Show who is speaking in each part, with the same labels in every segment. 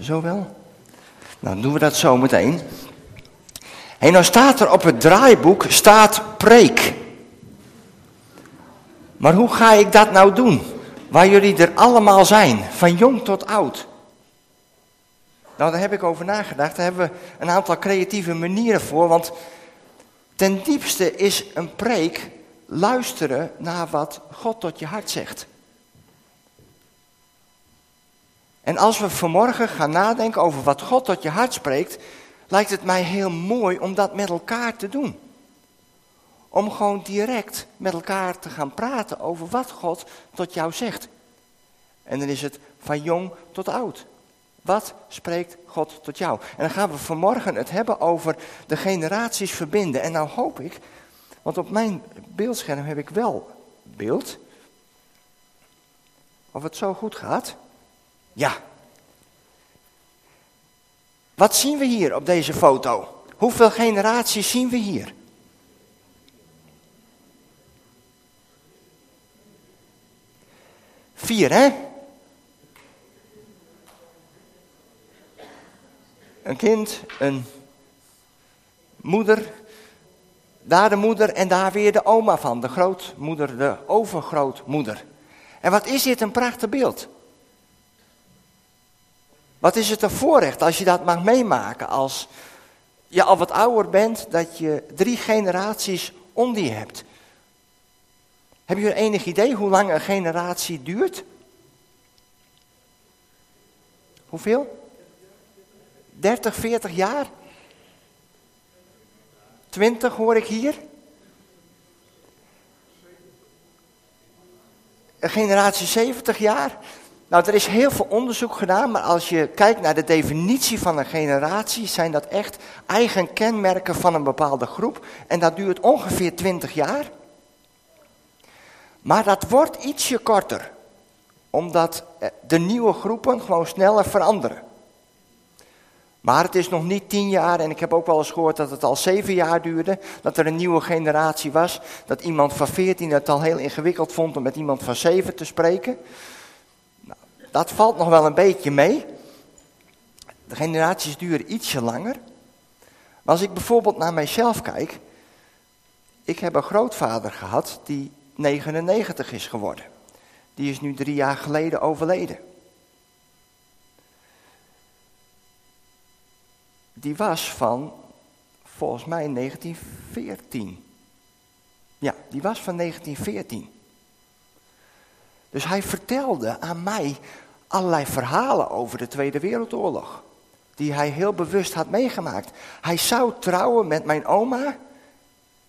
Speaker 1: Zo wel? Nou, doen we dat zo meteen. En nou staat er op het draaiboek, staat preek. Maar hoe ga ik dat nou doen? Waar jullie er allemaal zijn, van jong tot oud. Nou, daar heb ik over nagedacht. Daar hebben we een aantal creatieve manieren voor. Want ten diepste is een preek luisteren naar wat God tot je hart zegt. En als we vanmorgen gaan nadenken over wat God tot je hart spreekt, lijkt het mij heel mooi om dat met elkaar te doen. Om gewoon direct met elkaar te gaan praten over wat God tot jou zegt. En dan is het van jong tot oud. Wat spreekt God tot jou? En dan gaan we vanmorgen het hebben over de generaties verbinden. En nou hoop ik, want op mijn beeldscherm heb ik wel beeld. Of het zo goed gaat. Ja. Wat zien we hier op deze foto? Hoeveel generaties zien we hier? Vier, hè? Een kind, een moeder, daar de moeder en daar weer de oma van, de grootmoeder, de overgrootmoeder. En wat is dit een prachtig beeld? Wat is het een voorrecht als je dat mag meemaken als je al wat ouder bent, dat je drie generaties onder je hebt. Heb je enig idee hoe lang een generatie duurt? Hoeveel? 30, 40 jaar? 20 hoor ik hier. Een generatie 70 jaar. Nou, er is heel veel onderzoek gedaan, maar als je kijkt naar de definitie van een generatie, zijn dat echt eigen kenmerken van een bepaalde groep. En dat duurt ongeveer 20 jaar. Maar dat wordt ietsje korter, omdat eh, de nieuwe groepen gewoon sneller veranderen. Maar het is nog niet tien jaar en ik heb ook wel eens gehoord dat het al zeven jaar duurde. Dat er een nieuwe generatie was. Dat iemand van veertien het al heel ingewikkeld vond om met iemand van zeven te spreken. Dat valt nog wel een beetje mee. De generaties duren ietsje langer. Maar als ik bijvoorbeeld naar mijzelf kijk. Ik heb een grootvader gehad die 99 is geworden. Die is nu drie jaar geleden overleden. die was van volgens mij 1914. Ja, die was van 1914. Dus hij vertelde aan mij allerlei verhalen over de Tweede Wereldoorlog. Die hij heel bewust had meegemaakt. Hij zou trouwen met mijn oma.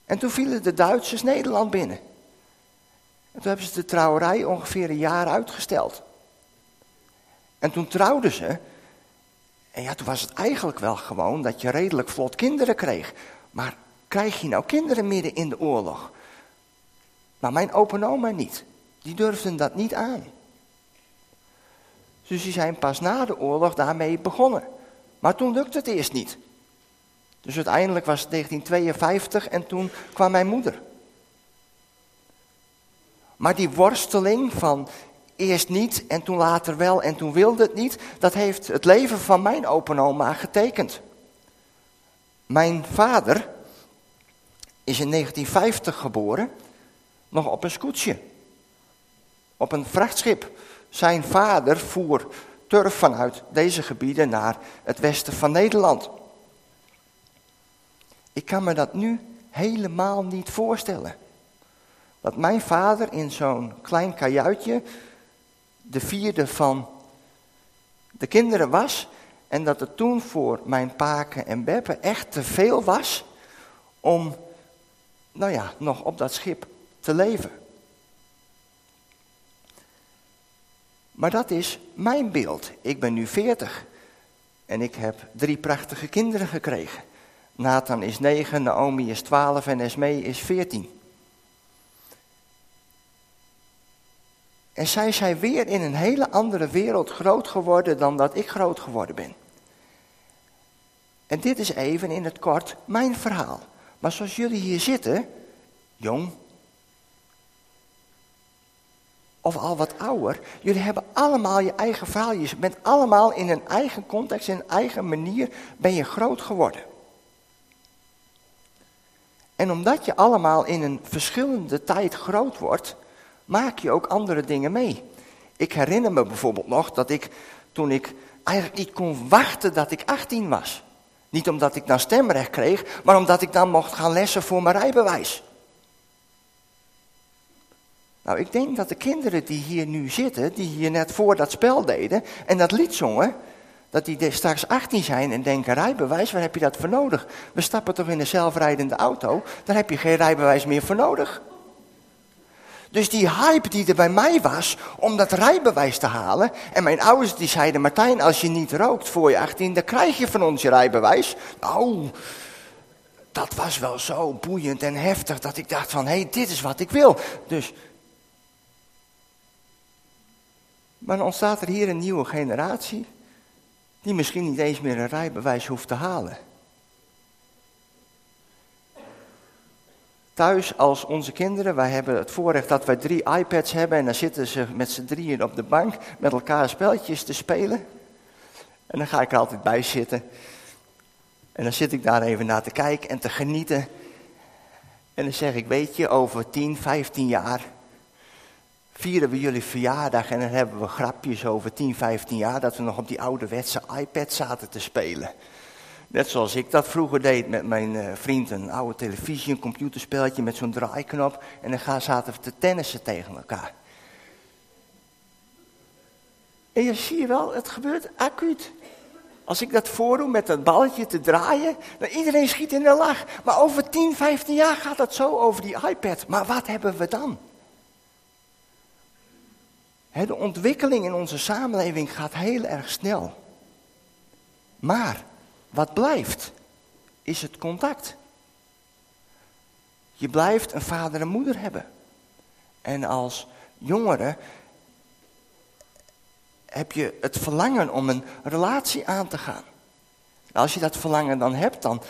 Speaker 1: En toen vielen de Duitsers Nederland binnen. En toen hebben ze de trouwerij ongeveer een jaar uitgesteld. En toen trouwden ze. En ja, toen was het eigenlijk wel gewoon dat je redelijk vlot kinderen kreeg. Maar krijg je nou kinderen midden in de oorlog? Maar mijn opa en oma niet. Die durfden dat niet aan. Dus die zijn pas na de oorlog daarmee begonnen. Maar toen lukte het eerst niet. Dus uiteindelijk was het 1952 en toen kwam mijn moeder. Maar die worsteling van Eerst niet en toen later wel en toen wilde het niet. Dat heeft het leven van mijn open oma getekend. Mijn vader is in 1950 geboren, nog op een scootje. Op een vrachtschip. Zijn vader voer turf vanuit deze gebieden naar het westen van Nederland. Ik kan me dat nu helemaal niet voorstellen. Dat mijn vader in zo'n klein kajuitje de vierde van de kinderen was. En dat het toen voor mijn paken en beppen echt te veel was om, nou ja, nog op dat schip te leven. Maar dat is mijn beeld. Ik ben nu 40 en ik heb drie prachtige kinderen gekregen. Nathan is 9, Naomi is 12 en Esmee is 14. En zij zijn weer in een hele andere wereld groot geworden dan dat ik groot geworden ben. En dit is even in het kort mijn verhaal. Maar zoals jullie hier zitten, jong, of al wat ouder, jullie hebben allemaal je eigen verhaal. Je bent allemaal in een eigen context, in een eigen manier ben je groot geworden. En omdat je allemaal in een verschillende tijd groot wordt, maak je ook andere dingen mee. Ik herinner me bijvoorbeeld nog dat ik toen ik eigenlijk niet kon wachten dat ik 18 was. Niet omdat ik dan stemrecht kreeg, maar omdat ik dan mocht gaan lessen voor mijn rijbewijs. Nou, ik denk dat de kinderen die hier nu zitten, die hier net voor dat spel deden en dat lied zongen, dat die straks 18 zijn en denken, rijbewijs, waar heb je dat voor nodig? We stappen toch in een zelfrijdende auto, daar heb je geen rijbewijs meer voor nodig. Dus die hype die er bij mij was om dat rijbewijs te halen. En mijn ouders die zeiden, Martijn, als je niet rookt voor je 18, dan krijg je van ons je rijbewijs. Nou, dat was wel zo boeiend en heftig dat ik dacht van, hé, hey, dit is wat ik wil. Dus Maar dan ontstaat er hier een nieuwe generatie die misschien niet eens meer een rijbewijs hoeft te halen. Thuis als onze kinderen, wij hebben het voorrecht dat wij drie iPads hebben en dan zitten ze met z'n drieën op de bank met elkaar spelletjes te spelen. En dan ga ik er altijd bij zitten. En dan zit ik daar even naar te kijken en te genieten. En dan zeg ik, weet je, over 10, 15 jaar vieren we jullie verjaardag en dan hebben we grapjes over 10, 15 jaar dat we nog op die ouderwetse iPad zaten te spelen. Net zoals ik dat vroeger deed met mijn uh, vriend, een oude televisie, een computerspelletje met zo'n draaiknop. En dan gaan, zaten we te tennissen tegen elkaar. En je ziet wel, het gebeurt acuut. Als ik dat voordoe met dat balletje te draaien, dan iedereen schiet in de lach. Maar over 10, 15 jaar gaat dat zo over die iPad. Maar wat hebben we dan? De ontwikkeling in onze samenleving gaat heel erg snel. Maar wat blijft, is het contact. Je blijft een vader en moeder hebben. En als jongere heb je het verlangen om een relatie aan te gaan. als je dat verlangen dan hebt, dan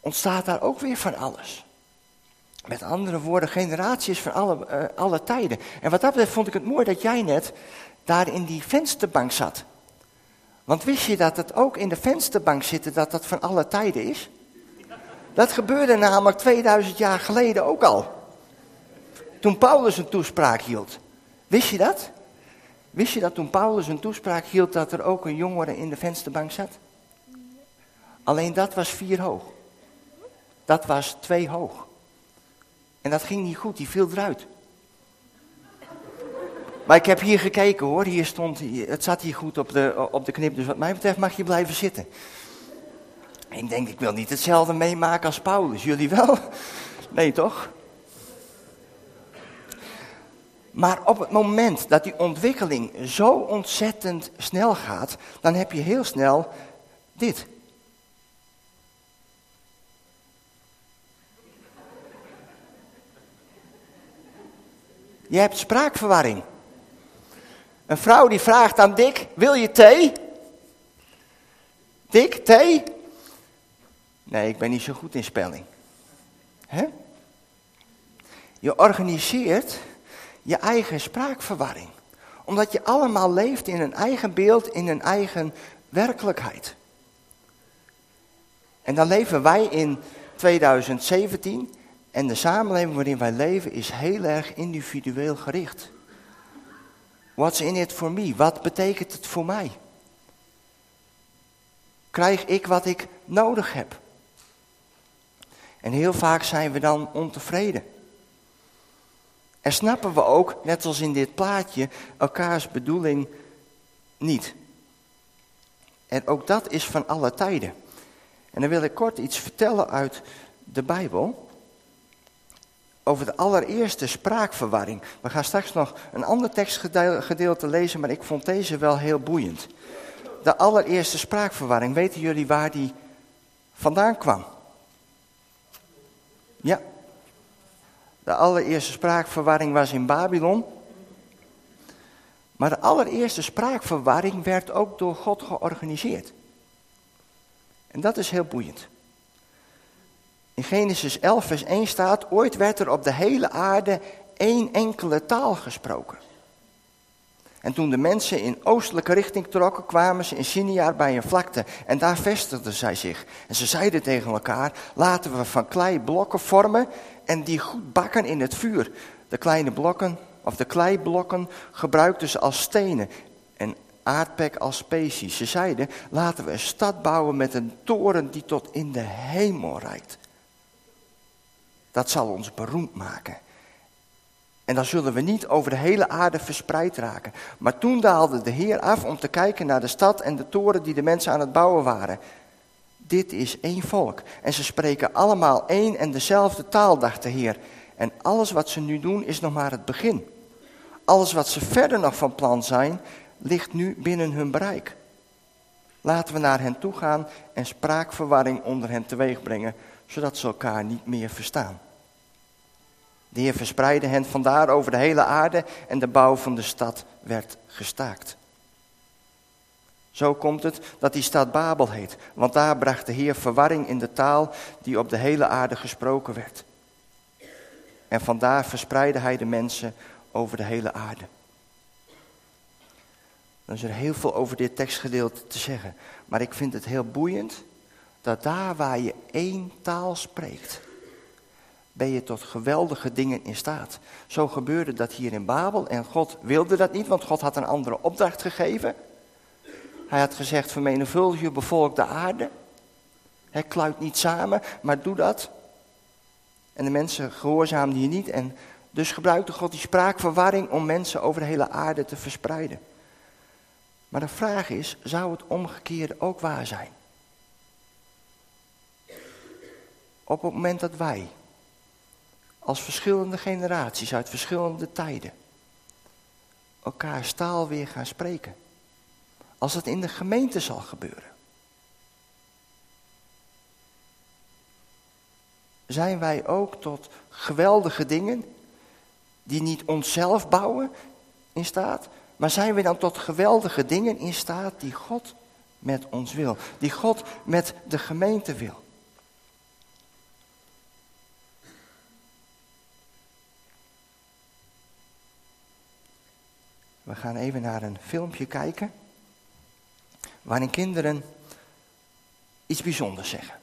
Speaker 1: ontstaat daar ook weer van alles. Met andere woorden, generaties van alle, uh, alle tijden. En wat dat betreft vond ik het mooi dat jij net daar in die vensterbank zat. Want wist je dat het ook in de vensterbank zitten, dat dat van alle tijden is? Dat gebeurde namelijk 2000 jaar geleden ook al. Toen Paulus een toespraak hield. Wist je dat? Wist je dat toen Paulus een toespraak hield dat er ook een jongere in de vensterbank zat? Alleen dat was vier hoog. Dat was twee hoog. En dat ging niet goed, die viel eruit. Maar ik heb hier gekeken hoor, hier stond, het zat hier goed op de, op de knip, dus wat mij betreft mag je blijven zitten. ik denk, ik wil niet hetzelfde meemaken als Paulus, jullie wel? Nee toch? Maar op het moment dat die ontwikkeling zo ontzettend snel gaat, dan heb je heel snel dit. Je hebt spraakverwarring. Een vrouw die vraagt aan Dick, wil je thee? Dick, thee? Nee, ik ben niet zo goed in spelling. Je organiseert je eigen spraakverwarring. Omdat je allemaal leeft in een eigen beeld, in een eigen werkelijkheid. En dan leven wij in 2017 en de samenleving waarin wij leven is heel erg individueel gericht. What's in it for me? Wat betekent het voor mij? Krijg ik wat ik nodig heb? En heel vaak zijn we dan ontevreden. En snappen we ook, net als in dit plaatje, elkaars bedoeling niet. En ook dat is van alle tijden. En dan wil ik kort iets vertellen uit de Bijbel over de allereerste spraakverwarring. We gaan straks nog een ander tekstgedeelte lezen, maar ik vond deze wel heel boeiend. De allereerste spraakverwarring, weten jullie waar die vandaan kwam? Ja. De allereerste spraakverwarring was in Babylon. Maar de allereerste spraakverwarring werd ook door God georganiseerd. En dat is heel boeiend. In Genesis 11, vers 1 staat, ooit werd er op de hele aarde één enkele taal gesproken. En toen de mensen in oostelijke richting trokken, kwamen ze in Siniar bij een vlakte. En daar vestigden zij zich. En ze zeiden tegen elkaar, laten we van klei blokken vormen en die goed bakken in het vuur. De kleine blokken, of de kleiblokken, gebruikten ze als stenen en aardpek als species. Ze zeiden, laten we een stad bouwen met een toren die tot in de hemel reikt. Dat zal ons beroemd maken. En dan zullen we niet over de hele aarde verspreid raken. Maar toen daalde de Heer af om te kijken naar de stad en de toren die de mensen aan het bouwen waren. Dit is één volk. En ze spreken allemaal één en dezelfde taal, dacht de Heer. En alles wat ze nu doen is nog maar het begin. Alles wat ze verder nog van plan zijn, ligt nu binnen hun bereik. Laten we naar hen toe gaan en spraakverwarring onder hen teweeg brengen, zodat ze elkaar niet meer verstaan. De Heer verspreidde hen vandaar over de hele aarde en de bouw van de stad werd gestaakt. Zo komt het dat die stad Babel heet, want daar bracht de Heer verwarring in de taal die op de hele aarde gesproken werd. En vandaar verspreidde hij de mensen over de hele aarde. Dan is er heel veel over dit tekstgedeelte te zeggen, maar ik vind het heel boeiend dat daar waar je één taal spreekt, ben je tot geweldige dingen in staat. Zo gebeurde dat hier in Babel en God wilde dat niet, want God had een andere opdracht gegeven. Hij had gezegd, vermenigvuldig je bevolk de aarde. Hij kluit niet samen, maar doe dat. En de mensen gehoorzaamden hier niet en dus gebruikte God die spraakverwarring om mensen over de hele aarde te verspreiden. Maar de vraag is, zou het omgekeerde ook waar zijn? Op het moment dat wij als verschillende generaties uit verschillende tijden elkaar taal weer gaan spreken. Als het in de gemeente zal gebeuren. Zijn wij ook tot geweldige dingen die niet onszelf bouwen in staat, maar zijn we dan tot geweldige dingen in staat die God met ons wil, die God met de gemeente wil? We gaan even naar een filmpje kijken. Waarin kinderen iets bijzonders zeggen.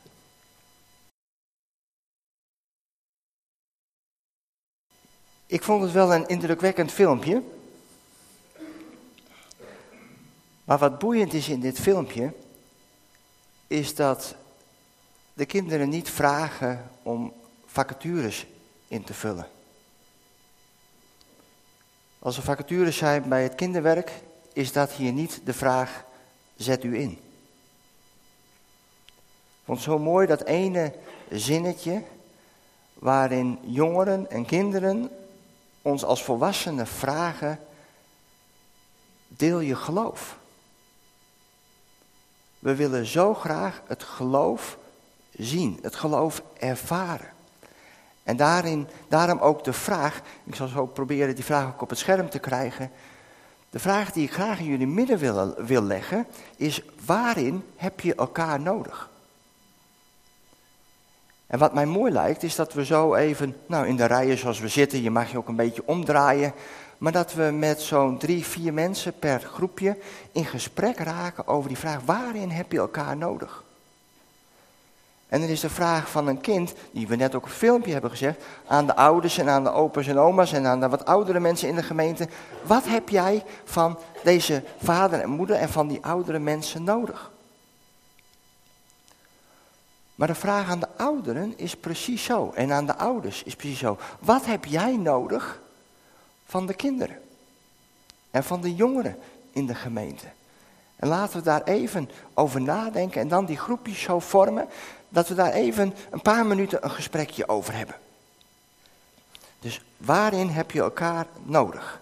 Speaker 1: Ik vond het wel een indrukwekkend filmpje. Maar wat boeiend is in dit filmpje, is dat de kinderen niet vragen om vacatures in te vullen. Als er vacatures zijn bij het kinderwerk, is dat hier niet de vraag, zet u in. Het zo mooi dat ene zinnetje, waarin jongeren en kinderen ons als volwassenen vragen, deel je geloof. We willen zo graag het geloof zien, het geloof ervaren. En daarin, daarom ook de vraag, ik zal zo proberen die vraag ook op het scherm te krijgen. De vraag die ik graag in jullie midden wil, wil leggen, is waarin heb je elkaar nodig? En wat mij mooi lijkt, is dat we zo even, nou in de rijen zoals we zitten, je mag je ook een beetje omdraaien, maar dat we met zo'n drie, vier mensen per groepje in gesprek raken over die vraag, waarin heb je elkaar nodig? En dan is de vraag van een kind, die we net ook een filmpje hebben gezegd, aan de ouders en aan de opa's en oma's en aan de wat oudere mensen in de gemeente. Wat heb jij van deze vader en moeder en van die oudere mensen nodig? Maar de vraag aan de ouderen is precies zo. En aan de ouders is precies zo. Wat heb jij nodig van de kinderen? En van de jongeren in de gemeente? En laten we daar even over nadenken en dan die groepjes zo vormen dat we daar even een paar minuten een gesprekje over hebben. Dus waarin heb je elkaar nodig?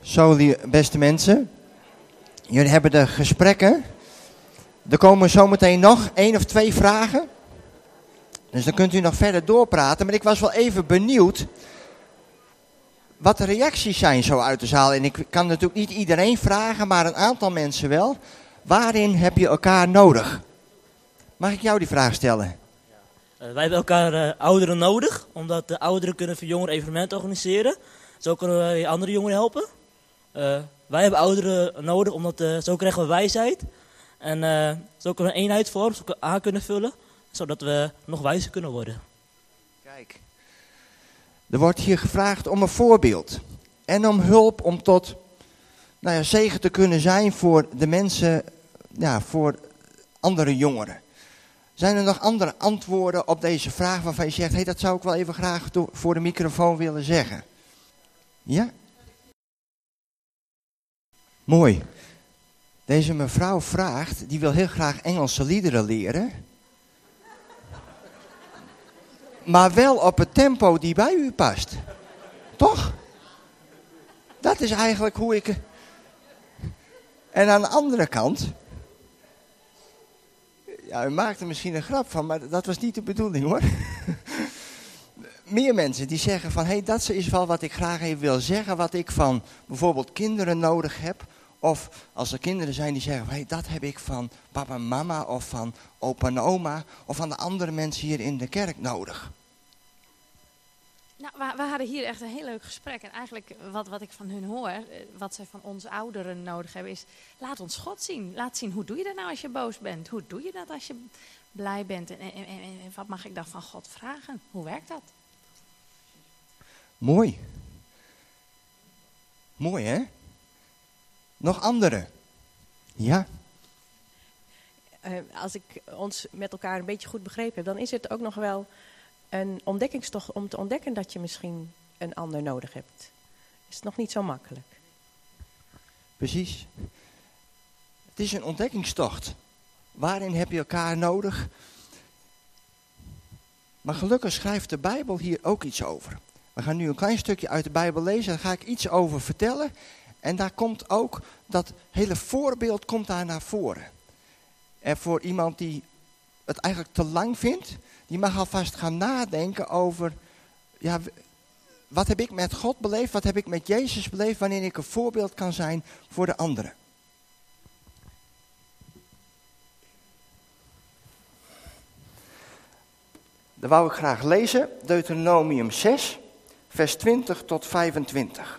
Speaker 1: Zo, beste mensen. Jullie hebben de gesprekken. Er komen zometeen nog één of twee vragen. Dus dan kunt u nog verder doorpraten. Maar ik was wel even benieuwd wat de reacties zijn zo uit de zaal. En ik kan natuurlijk niet iedereen vragen, maar een aantal mensen wel. Waarin heb je elkaar nodig? Mag ik jou die vraag stellen?
Speaker 2: wij hebben elkaar ouderen nodig, omdat de ouderen kunnen voor jongeren evenementen organiseren. Zo kunnen wij andere jongeren helpen. wij hebben ouderen nodig, omdat zo krijgen we wijsheid. En zo kunnen we een eenheid vormen, zo aan kunnen vullen, zodat we nog wijzer kunnen worden.
Speaker 1: Kijk, er wordt hier gevraagd om een voorbeeld. En om hulp om tot nou ja, zegen te kunnen zijn voor de mensen, ja, voor andere jongeren. Zijn er nog andere antwoorden op deze vraag waarvan je zegt, hey, dat zou ik wel even graag voor de microfoon willen zeggen? Ja? Mooi. Deze mevrouw vraagt, die wil heel graag Engelse liederen leren. Maar wel op het tempo die bij u past. Toch? Dat is eigenlijk hoe ik. En aan de andere kant. Ja, u maakt er misschien een grap van, maar dat was niet de bedoeling hoor. Meer mensen die zeggen van, hé, hey, dat is wel wat ik graag even wil zeggen, wat ik van bijvoorbeeld kinderen nodig heb. Of als er kinderen zijn die zeggen, hé, hey, dat heb ik van papa en mama, of van opa en oma, of van de andere mensen hier in de kerk nodig.
Speaker 3: Nou, we, we, hadden hier echt een heel leuk gesprek. En eigenlijk wat, wat ik van hun hoor, eh, wat zij van ons ouderen nodig hebben, is laat ons God zien. Laat zien, hoe doe je dat nou als je boos bent? Hoe doe je dat als je blij bent? En, en, en, en wat mag ik dan van God vragen? Hoe werkt dat?
Speaker 1: Mooi. Mooi, hè? Nog andere? Ja?
Speaker 4: Uh, als ik ons met elkaar een beetje goed begrepen heb, dan is het ook nog wel een ontdekkingstocht om te ontdekken dat je misschien een ander nodig hebt. Is nog niet zo makkelijk.
Speaker 1: Precies. Het is een ontdekkingstocht. Waarin heb je elkaar nodig? Maar gelukkig schrijft de Bijbel hier ook iets over. We gaan nu een klein stukje uit de Bijbel lezen. Daar ga ik iets over vertellen. En daar komt ook dat hele voorbeeld komt daar naar voren. En voor iemand die het eigenlijk te lang vindt, die mag alvast gaan nadenken over, ja, wat heb ik met God beleefd, wat heb ik met Jezus beleefd, wanneer ik een voorbeeld kan zijn voor de anderen. Dan wou ik graag lezen, Deuteronomium 6, vers 20 tot 25.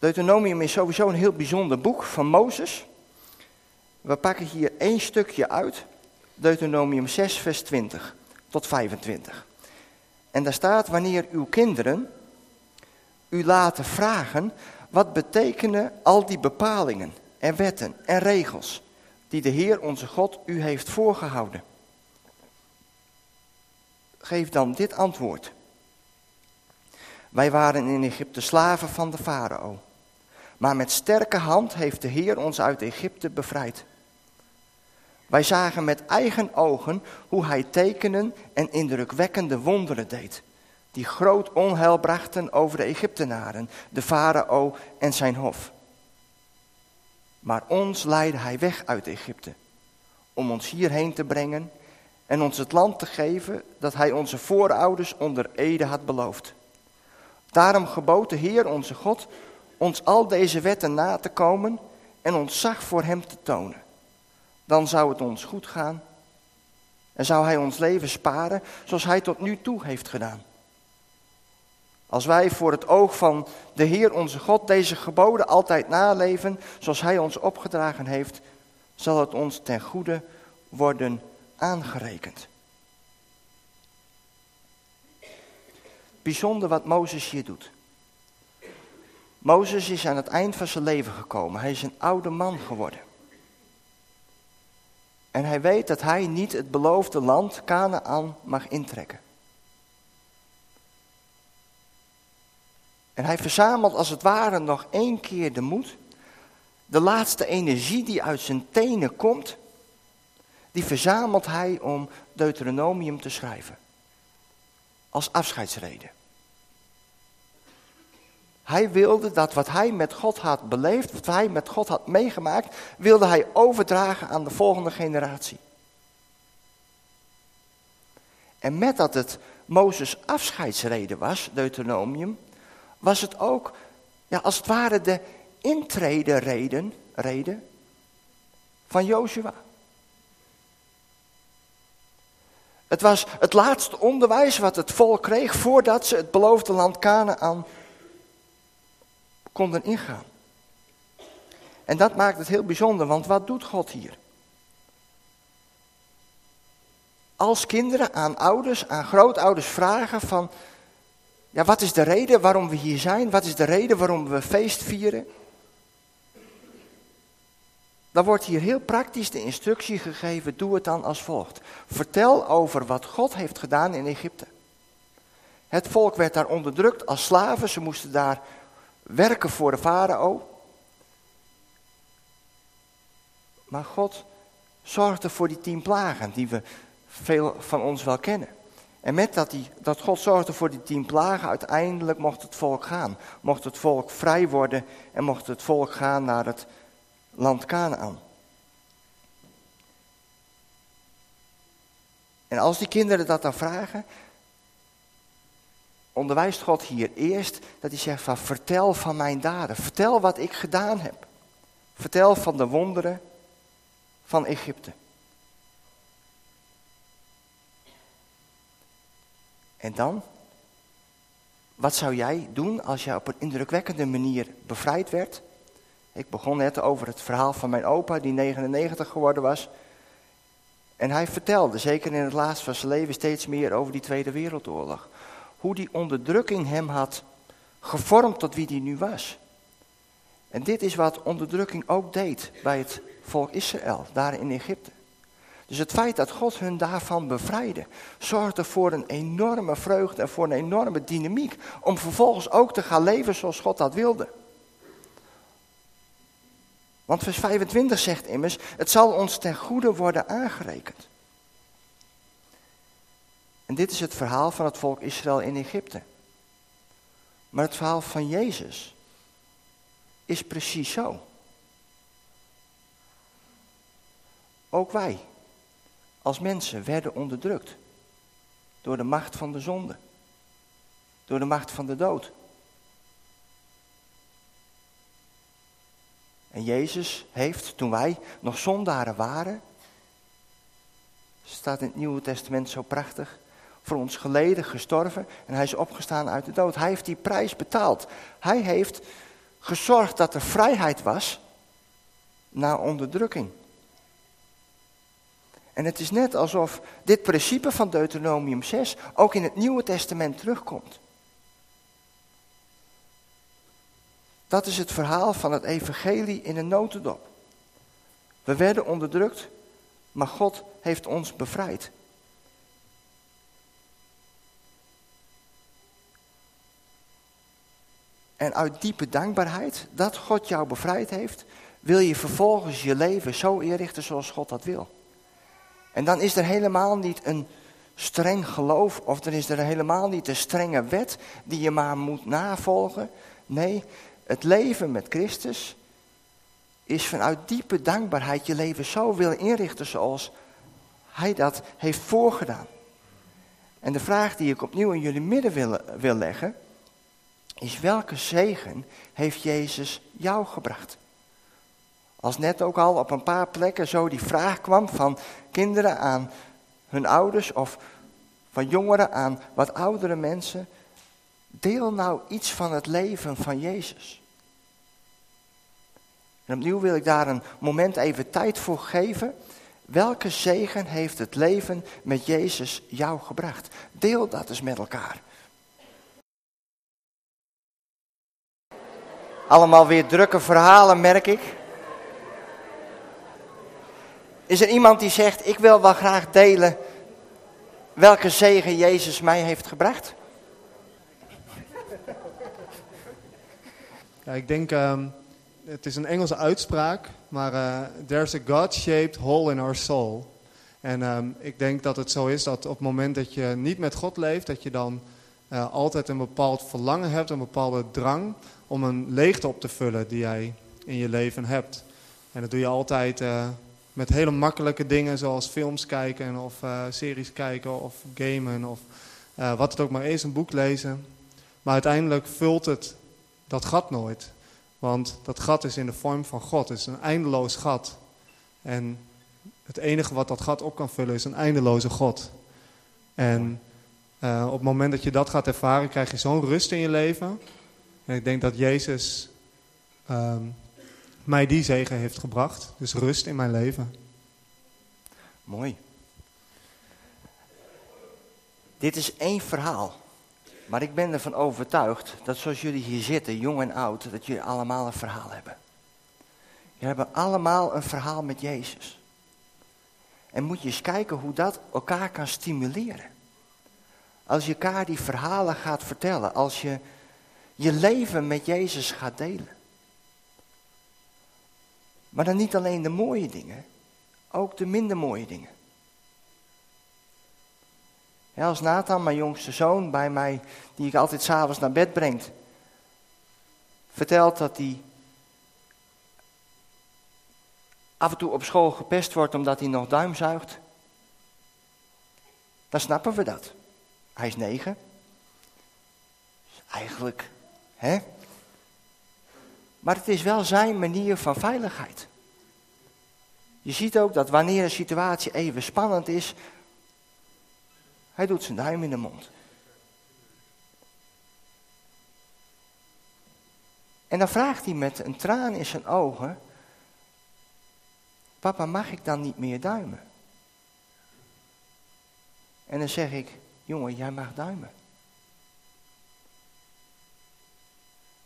Speaker 1: Deuteronomium is sowieso een heel bijzonder boek van Mozes. We pakken hier één stukje uit, Deuteronomium 6, vers 20 tot 25. En daar staat, wanneer uw kinderen u laten vragen, wat betekenen al die bepalingen en wetten en regels die de Heer onze God u heeft voorgehouden? Geef dan dit antwoord. Wij waren in Egypte slaven van de farao. Maar met sterke hand heeft de Heer ons uit Egypte bevrijd. Wij zagen met eigen ogen hoe hij tekenen en indrukwekkende wonderen deed, die groot onheil brachten over de Egyptenaren, de farao en zijn hof. Maar ons leidde hij weg uit Egypte, om ons hierheen te brengen en ons het land te geven dat hij onze voorouders onder Ede had beloofd. Daarom gebood de Heer onze God ons al deze wetten na te komen en ons zag voor hem te tonen dan zou het ons goed gaan. En zou Hij ons leven sparen zoals Hij tot nu toe heeft gedaan. Als wij voor het oog van de Heer onze God deze geboden altijd naleven zoals Hij ons opgedragen heeft, zal het ons ten goede worden aangerekend. Bijzonder wat Mozes hier doet. Mozes is aan het eind van zijn leven gekomen. Hij is een oude man geworden. En hij weet dat hij niet het beloofde land Canaan mag intrekken. En hij verzamelt als het ware nog één keer de moed. De laatste energie die uit zijn tenen komt, die verzamelt hij om Deuteronomium te schrijven. Als afscheidsreden. Hij wilde dat wat hij met God had beleefd, wat hij met God had meegemaakt, wilde hij overdragen aan de volgende generatie. En met dat het Mozes afscheidsreden was, Deuteronomium, was het ook, ja, als het ware de intredereden reden van Joshua. Het was het laatste onderwijs wat het volk kreeg voordat ze het beloofde land Canaan konden ingaan. En dat maakt het heel bijzonder, want wat doet God hier? Als kinderen aan ouders, aan grootouders vragen van, ja, wat is de reden waarom we hier zijn? Wat is de reden waarom we feest vieren? Dan wordt hier heel praktisch de instructie gegeven, doe het dan als volgt. Vertel over wat God heeft gedaan in Egypte. Het volk werd daar onderdrukt als slaven, ze moesten daar werken voor de farao. Maar God zorgde voor die tien plagen die we veel van ons wel kennen. En met dat, die, dat God zorgde voor die tien plagen, uiteindelijk mocht het volk gaan. Mocht het volk vrij worden en mocht het volk gaan naar het land Canaan. En als die kinderen dat dan vragen, onderwijst God hier eerst dat hij zegt van vertel van mijn daden. Vertel wat ik gedaan heb. Vertel van de wonderen van Egypte. En dan? Wat zou jij doen als je op een indrukwekkende manier bevrijd werd? Ik begon net over het verhaal van mijn opa, die 99 geworden was. En hij vertelde, zeker in het laatst van zijn leven, steeds meer over die Tweede Wereldoorlog. Hoe die onderdrukking hem had gevormd tot wie hij nu was. En dit is wat onderdrukking ook deed bij het volk Israël, daar in Egypte. Dus het feit dat God hun daarvan bevrijdde, zorgde voor een enorme vreugde en voor een enorme dynamiek. Om vervolgens ook te gaan leven zoals God dat wilde. Want vers 25 zegt immers, het zal ons ten goede worden aangerekend. En dit is het verhaal van het volk Israël in Egypte. Maar het verhaal van Jezus is precies zo. Ook wij, als mensen, werden onderdrukt door de macht van de zonde, door de macht van de dood. En Jezus heeft, toen wij nog zondaren waren, staat in het Nieuwe Testament zo prachtig, voor ons geleden, gestorven en hij is opgestaan uit de dood. Hij heeft die prijs betaald. Hij heeft gezorgd dat er vrijheid was na onderdrukking. En het is net alsof dit principe van Deuteronomium 6 ook in het Nieuwe Testament terugkomt. Dat is het verhaal van het evangelie in een notendop. We werden onderdrukt, maar God heeft ons bevrijd. En uit diepe dankbaarheid dat God jou bevrijd heeft, wil je vervolgens je leven zo inrichten zoals God dat wil. En dan is er helemaal niet een streng geloof of dan is er helemaal niet een strenge wet die je maar moet navolgen. Nee, het leven met Christus is vanuit diepe dankbaarheid je leven zo wil inrichten zoals Hij dat heeft voorgedaan. En de vraag die ik opnieuw in jullie midden wil, wil leggen, is welke zegen heeft Jezus jou gebracht? Als net ook al op een paar plekken zo die vraag kwam van kinderen aan hun ouders of van jongeren aan wat oudere mensen. Deel nou iets van het leven van Jezus. En opnieuw wil ik daar een moment even tijd voor geven. Welke zegen heeft het leven met Jezus jou gebracht? Deel dat eens met elkaar. Allemaal weer drukke verhalen, merk ik. Is er iemand die zegt, ik wil wel graag delen welke zegen Jezus mij heeft gebracht?
Speaker 5: Ja, ik denk, um, het is een Engelse uitspraak, maar uh, there's a God-shaped hole in our soul. En um, ik denk dat het zo is dat op het moment dat je niet met God leeft, dat je dan uh, altijd een bepaald verlangen hebt, een bepaalde drang om een leegte op te vullen die jij in je leven hebt. En dat doe je altijd uh, met hele makkelijke dingen zoals films kijken of uh, series kijken of gamen of uh, wat het ook maar is, een boek lezen. Maar uiteindelijk vult het dat gat nooit. Want dat gat is in de vorm van God. Het is een eindeloos gat. En het enige wat dat gat op kan vullen is een eindeloze God. En op het moment dat je dat gaat ervaren, krijg je zo'n rust in je leven. En ik denk dat Jezus um, mij die zegen heeft gebracht. Dus rust in mijn leven.
Speaker 1: Mooi. Dit is één verhaal. Maar ik ben ervan overtuigd dat zoals jullie hier zitten, jong en oud, dat jullie allemaal een verhaal hebben. Je hebben allemaal een verhaal met Jezus. En moet je eens kijken hoe dat elkaar kan stimuleren. Als je elkaar die verhalen gaat vertellen, als je je leven met Jezus gaat delen. Maar dan niet alleen de mooie dingen, ook de minder mooie dingen. Als Nathan, mijn jongste zoon, bij mij, die ik altijd s'avonds naar bed brengt, vertelt dat hij af en toe op school gepest wordt omdat hij nog duim zuigt, dan snappen we dat. Hij is negen. Eigenlijk, hè? Maar het is wel zijn manier van veiligheid. Je ziet ook dat wanneer een situatie even spannend is, hij doet zijn duim in de mond. En dan vraagt hij met een traan in zijn ogen: Papa, mag ik dan niet meer duimen? En dan zeg ik: Jongen, jij mag duimen.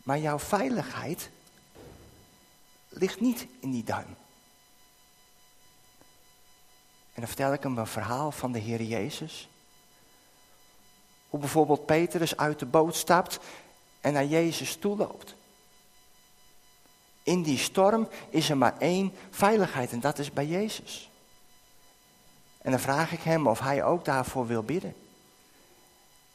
Speaker 1: Maar jouw veiligheid ligt niet in die duim. En dan vertel ik hem een verhaal van de Heer Jezus. Hoe bijvoorbeeld Petrus uit de boot stapt en naar Jezus toe loopt. In die storm is er maar één veiligheid en dat is bij Jezus. En dan vraag ik hem of hij ook daarvoor wil bidden.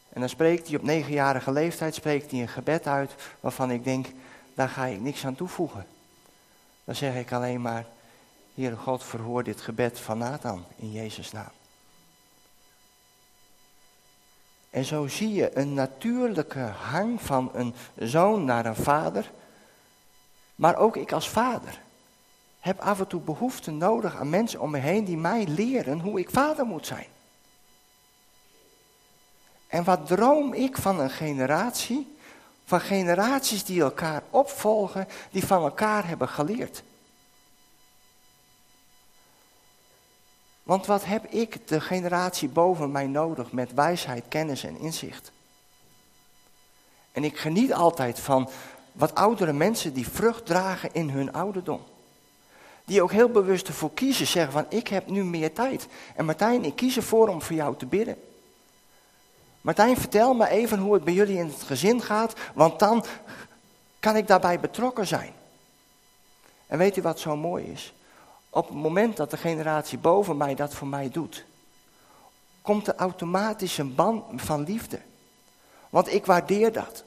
Speaker 1: En dan spreekt hij op negenjarige leeftijd spreekt hij een gebed uit waarvan ik denk, daar ga ik niks aan toevoegen. Dan zeg ik alleen maar, Heere God, verhoor dit gebed van Nathan in Jezus' naam. En zo zie je een natuurlijke hang van een zoon naar een vader. Maar ook ik als vader heb af en toe behoefte nodig aan mensen om me heen die mij leren hoe ik vader moet zijn. En wat droom ik van een generatie, van generaties die elkaar opvolgen, die van elkaar hebben geleerd. Want wat heb ik, de generatie boven mij, nodig met wijsheid, kennis en inzicht? En ik geniet altijd van wat oudere mensen die vrucht dragen in hun ouderdom. Die ook heel bewust ervoor kiezen, zeggen van ik heb nu meer tijd. En Martijn, ik kies ervoor om voor jou te bidden. Martijn, vertel me even hoe het bij jullie in het gezin gaat, want dan kan ik daarbij betrokken zijn. En weet u wat zo mooi is? Op het moment dat de generatie boven mij dat voor mij doet, komt er automatisch een band van liefde. Want ik waardeer dat.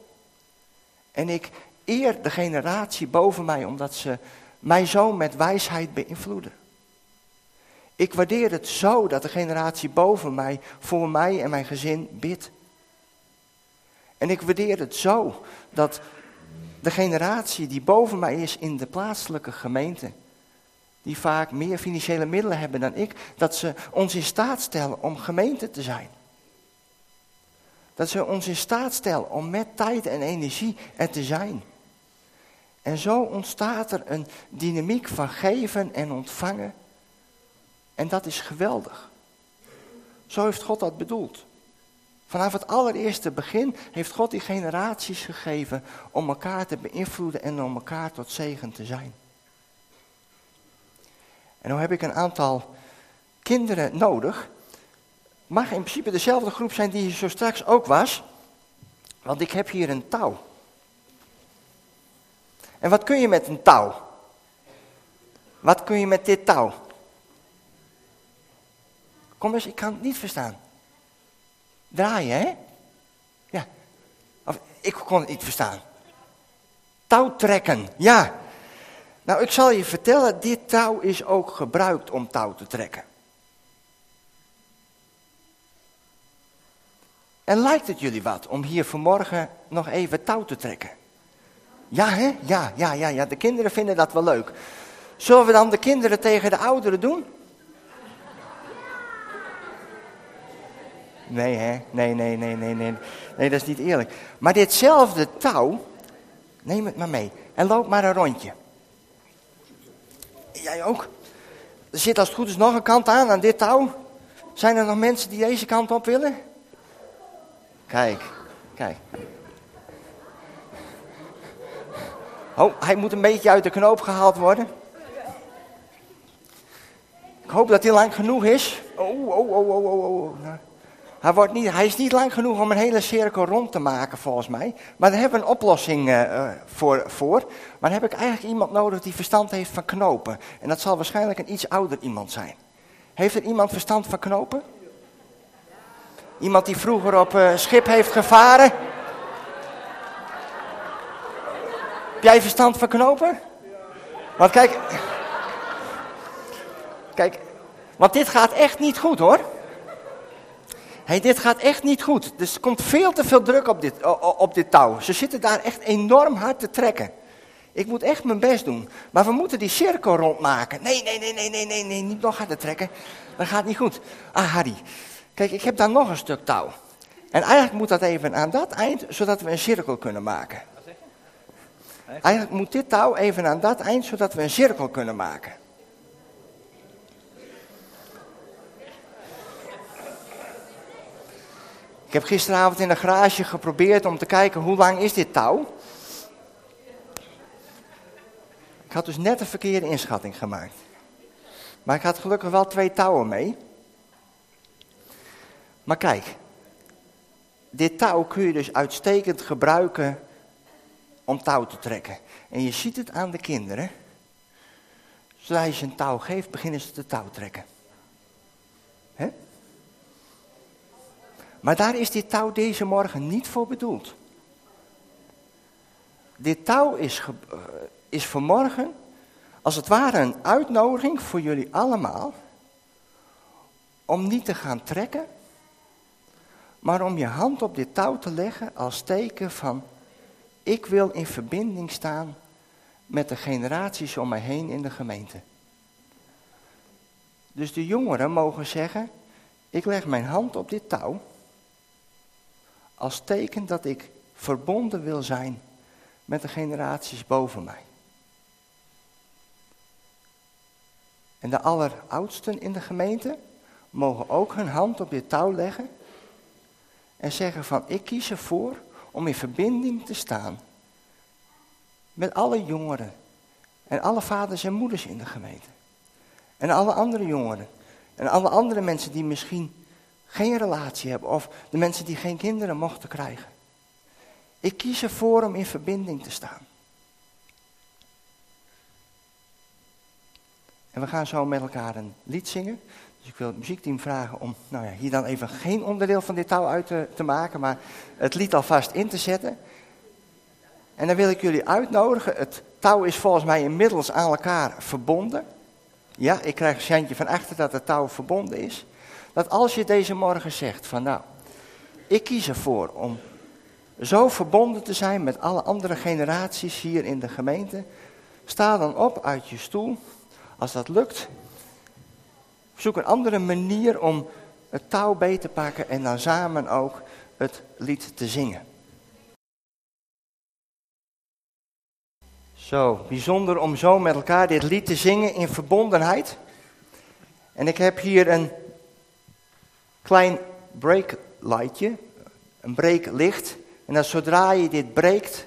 Speaker 1: En ik eer de generatie boven mij omdat ze mij zo met wijsheid beïnvloeden. Ik waardeer het zo dat de generatie boven mij voor mij en mijn gezin bidt. En ik waardeer het zo dat de generatie die boven mij is in de plaatselijke gemeente, die vaak meer financiële middelen hebben dan ik, dat ze ons in staat stellen om gemeente te zijn. Dat ze ons in staat stellen om met tijd en energie er te zijn. En zo ontstaat er een dynamiek van geven en ontvangen. En dat is geweldig. Zo heeft God dat bedoeld. Vanaf het allereerste begin heeft God die generaties gegeven om elkaar te beïnvloeden en om elkaar tot zegen te zijn. En nu heb ik een aantal kinderen nodig. Mag in principe dezelfde groep zijn die hier zo straks ook was. Want ik heb hier een touw. En wat kun je met een touw? Wat kun je met dit touw? Kom eens, ik kan het niet verstaan. Draaien, hè? Ja. Of, ik kon het niet verstaan. Touw trekken, ja. Nou, ik zal je vertellen, dit touw is ook gebruikt om touw te trekken. En lijkt het jullie wat om hier vanmorgen nog even touw te trekken? Ja, hè? Ja, ja, ja, ja. De kinderen vinden dat wel leuk. Zullen we dan de kinderen tegen de ouderen doen? Nee, hè? Nee, nee, nee, nee, nee. Nee, dat is niet eerlijk. Maar ditzelfde touw, neem het maar mee en loop maar een rondje. Jij ook? Er zit als het goed is nog een kant aan, aan dit touw. Zijn er nog mensen die deze kant op willen? Kijk, kijk. Oh, hij moet een beetje uit de knoop gehaald worden. Ik hoop dat hij lang genoeg is. Oh, oh, oh, oh, oh, oh. Hij, wordt niet, hij is niet lang genoeg om een hele cirkel rond te maken, volgens mij. Maar daar hebben we een oplossing uh, voor, voor. Maar dan heb ik eigenlijk iemand nodig die verstand heeft van knopen. En dat zal waarschijnlijk een iets ouder iemand zijn. Heeft er iemand verstand van knopen? Iemand die vroeger op uh, schip heeft gevaren? Heb jij verstand van knopen? Want kijk. Kijk, want dit gaat echt niet goed hoor. Hey, dit gaat echt niet goed. Dus er komt veel te veel druk op dit, op dit touw. Ze zitten daar echt enorm hard te trekken. Ik moet echt mijn best doen. Maar we moeten die cirkel rondmaken. Nee, nee, nee, nee, nee, nee, nee, niet nog harder trekken. Dat gaat niet goed. Ah, Harry. Kijk, ik heb daar nog een stuk touw. En eigenlijk moet dat even aan dat eind, zodat we een cirkel kunnen maken. Eigenlijk moet dit touw even aan dat eind, zodat we een cirkel kunnen maken. Ik heb gisteravond in de garage geprobeerd om te kijken hoe lang is dit touw. Ik had dus net een verkeerde inschatting gemaakt. Maar ik had gelukkig wel twee touwen mee. Maar kijk, dit touw kun je dus uitstekend gebruiken om touw te trekken. En je ziet het aan de kinderen. Zodra je ze een touw geeft, beginnen ze te touw trekken. Maar daar is dit touw deze morgen niet voor bedoeld. Dit touw is, uh, is vanmorgen als het ware een uitnodiging voor jullie allemaal om niet te gaan trekken, maar om je hand op dit touw te leggen als teken van ik wil in verbinding staan met de generaties om mij heen in de gemeente. Dus de jongeren mogen zeggen, ik leg mijn hand op dit touw als teken dat ik verbonden wil zijn met de generaties boven mij. En de alleroudsten in de gemeente mogen ook hun hand op dit touw leggen en zeggen van ik kies ervoor om in verbinding te staan met alle jongeren en alle vaders en moeders in de gemeente. En alle andere jongeren en alle andere mensen die misschien geen relatie hebben of de mensen die geen kinderen mochten krijgen. Ik kies ervoor om in verbinding te staan. En we gaan zo met elkaar een lied zingen. Dus ik wil het muziekteam vragen om nou ja, hier dan even geen onderdeel van dit touw uit te, te maken, maar het lied alvast in te zetten. En dan wil ik jullie uitnodigen. Het touw is volgens mij inmiddels aan elkaar verbonden. Ja, ik krijg een centje van achter dat het touw verbonden is. Dat als je deze morgen zegt van nou, ik kies ervoor om zo verbonden te zijn met alle andere generaties hier in de gemeente. Sta dan op uit je stoel. Als dat lukt, zoek een andere manier om het touw beet te pakken en dan samen ook het lied te zingen. Zo, bijzonder om zo met elkaar dit lied te zingen in verbondenheid. En ik heb hier een klein breaklightje, een breeklicht. En dat zodra je dit breekt,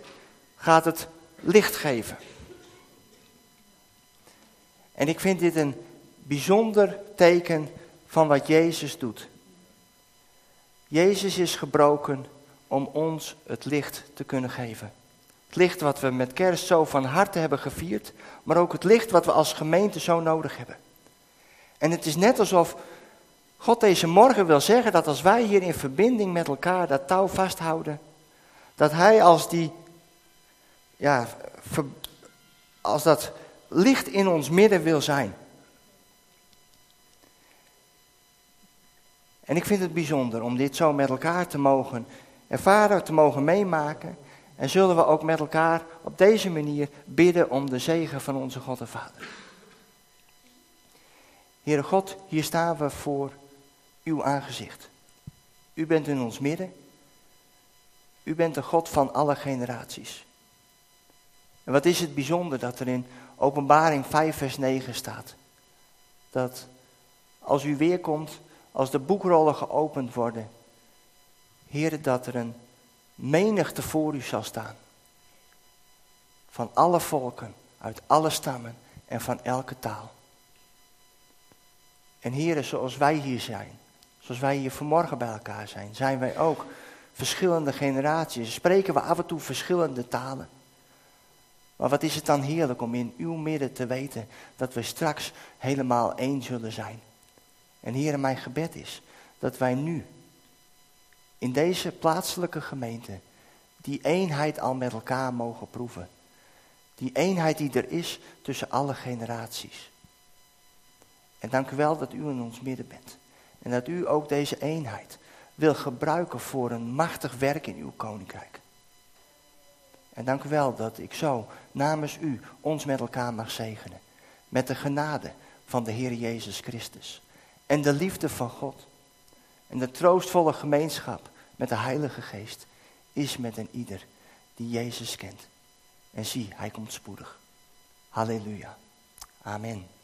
Speaker 1: gaat het licht geven. En ik vind dit een bijzonder teken van wat Jezus doet. Jezus is gebroken om ons het licht te kunnen geven. Het licht wat we met kerst zo van harte hebben gevierd, maar ook het licht wat we als gemeente zo nodig hebben. En het is net alsof God deze morgen wil zeggen dat als wij hier in verbinding met elkaar dat touw vasthouden, dat Hij als die, ja, als dat licht in ons midden wil zijn. En ik vind het bijzonder om dit zo met elkaar te mogen ervaren, te mogen meemaken. En zullen we ook met elkaar op deze manier bidden om de zegen van onze God en Vader. Heere God, hier staan we voor uw aangezicht. U bent in ons midden. U bent de God van alle generaties. En wat is het bijzonder dat er in Openbaring 5, vers 9 staat. Dat als u weer komt, als de boekrollen geopend worden, Heer, dat er een menigte voor u zal staan. Van alle volken, uit alle stammen en van elke taal. En heren, zoals wij hier zijn, zoals wij hier vanmorgen bij elkaar zijn, zijn wij ook verschillende generaties. Spreken we af en toe verschillende talen. Maar wat is het dan heerlijk om in uw midden te weten dat we straks helemaal één zullen zijn. En heren, mijn gebed is dat wij nu in deze plaatselijke gemeente die eenheid al met elkaar mogen proeven. Die eenheid die er is tussen alle generaties. En dank u wel dat u in ons midden bent. En dat u ook deze eenheid wil gebruiken voor een machtig werk in uw koninkrijk. En dank u wel dat ik zo namens u ons met elkaar mag zegenen. Met de genade van de Heer Jezus Christus. En de liefde van God. En de troostvolle gemeenschap met de Heilige Geest is met een ieder die Jezus kent. En zie, hij komt spoedig. Halleluja. Amen.